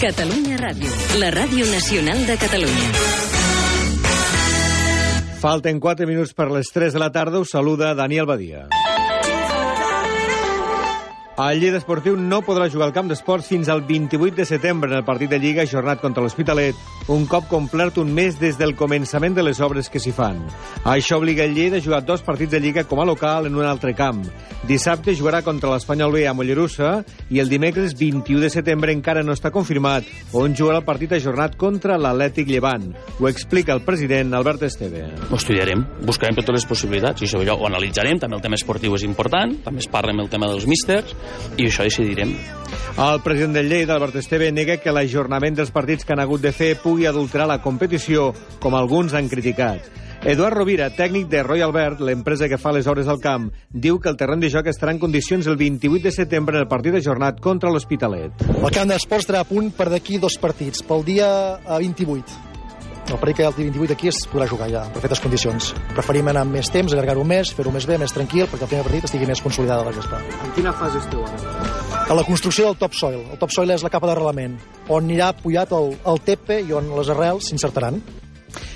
Catalunya Ràdio, la ràdio nacional de Catalunya. Falten 4 minuts per les 3 de la tarda. Us saluda Daniel Badia. El Lleida Esportiu no podrà jugar al camp d'esports fins al 28 de setembre en el partit de Lliga jornat contra l'Hospitalet, un cop complert un mes des del començament de les obres que s'hi fan. Això obliga el Lleida a jugar dos partits de Lliga com a local en un altre camp. Dissabte jugarà contra l'Espanyol B a Mollerussa i el dimecres 21 de setembre encara no està confirmat on jugarà el partit ajornat contra l'Atlètic Llevant. Ho explica el president Albert Esteve. Ho estudiarem, buscarem totes les possibilitats i això ho analitzarem, també el tema esportiu és important, també es parla amb el tema dels místers i això decidirem. El president del Lleida, Albert Esteve, nega que l'ajornament dels partits que han hagut de fer pugui adulterar la competició, com alguns han criticat. Eduard Rovira, tècnic de Royal Albert, l'empresa que fa les hores al camp, diu que el terreny de joc estarà en condicions el 28 de setembre en el partit ajornat contra l'Hospitalet. El camp d'esports estarà a punt per d'aquí dos partits, pel dia 28 el partit que hi ha el dia 28 aquí es podrà jugar ja, en perfectes condicions. Preferim anar amb més temps, allargar-ho més, fer-ho més bé, més tranquil, perquè el primer partit estigui més consolidada la gesta. En quina fase esteu ara? A la construcció del topsoil. El topsoil és la capa d'arrelament, on anirà apoyat el, el tepe i on les arrels s'insertaran.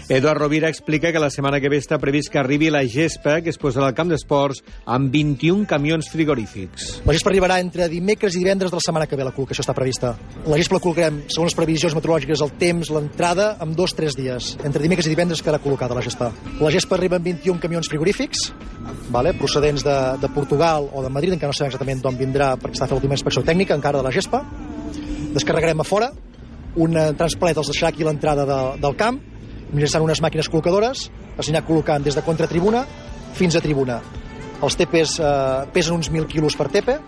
Eduard Rovira explica que la setmana que ve està previst que arribi la gespa, que es posarà al camp d'esports, amb 21 camions frigorífics. La gespa arribarà entre dimecres i divendres de la setmana que ve, la col·locació està prevista. La gespa la col·locarem, segons les previsions meteorològiques, el temps, l'entrada, amb dos tres dies. Entre dimecres i divendres quedarà col·locada la gespa. La gespa arriba amb 21 camions frigorífics, vale, procedents de, de Portugal o de Madrid, encara no sabem exactament d'on vindrà perquè està fent l'última inspecció tècnica encara de la gespa. Descarregarem a fora, un transplet els deixarà aquí l'entrada de, del camp, mitjançant unes màquines col·locadores, es anirà col·locant des de contratribuna fins a tribuna. Els tepes eh, pesen uns 1.000 quilos per tepe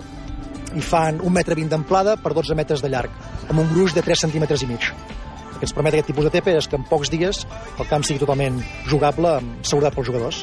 i fan un metre 20 d'amplada per 12 metres de llarg, amb un gruix de 3 centímetres i mig. El que ens permet aquest tipus de tepe és que en pocs dies el camp sigui totalment jugable amb seguretat pels jugadors.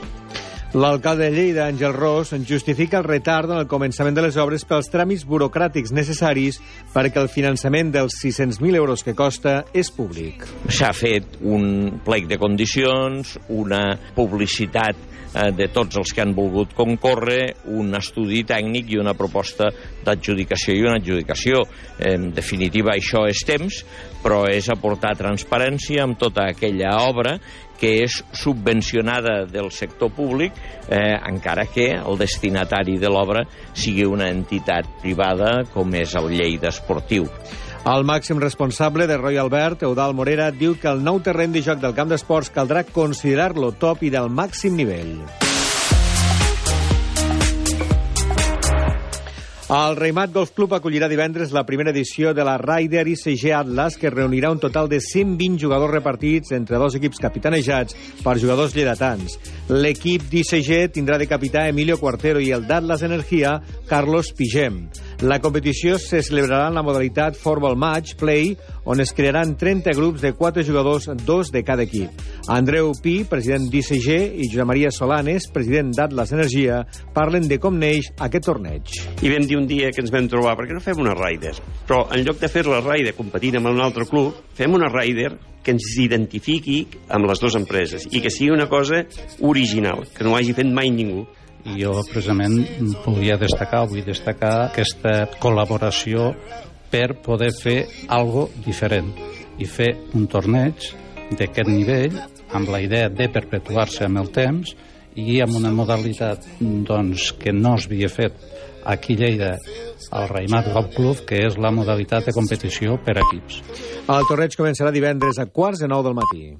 L'alcalde de Lleida, Àngel Ros, justifica el retard en el començament de les obres pels tràmits burocràtics necessaris perquè el finançament dels 600.000 euros que costa és públic. S'ha fet un plec de condicions, una publicitat eh, de tots els que han volgut concórrer, un estudi tècnic i una proposta d'adjudicació i una adjudicació. En definitiva, això és temps, però és aportar transparència amb tota aquella obra que és subvencionada del sector públic, eh, encara que el destinatari de l'obra sigui una entitat privada com és el Lleida Esportiu. El màxim responsable de Royal Albert, Eudal Morera, diu que el nou terreny de joc del camp d'esports caldrà considerar-lo top i del màxim nivell. El Reimat Golf Club acollirà divendres la primera edició de la Ryder ICG Atlas, que reunirà un total de 120 jugadors repartits entre dos equips capitanejats per jugadors lleidatans. L'equip d'ICG tindrà de capità Emilio Cuartero i el d'Atlas Energia, Carlos Pigem. La competició se celebrarà en la modalitat Formal Match Play, on es crearan 30 grups de 4 jugadors, dos de cada equip. Andreu Pi, president d'ICG, i Josep Maria Solanes, president d'Atlas Energia, parlen de com neix aquest torneig. I vam dir un dia que ens vam trobar, perquè no fem una Ryder? Però en lloc de fer la Ryder competint amb un altre club, fem una Ryder que ens identifiqui amb les dues empreses i que sigui una cosa original, que no ho hagi fet mai ningú i jo precisament volia destacar, vull destacar aquesta col·laboració per poder fer algo diferent i fer un torneig d'aquest nivell amb la idea de perpetuar-se amb el temps i amb una modalitat doncs, que no s'havia fet aquí a Lleida al Raimat Golf Club, que és la modalitat de competició per equips. El torneig començarà divendres a quarts de nou del matí.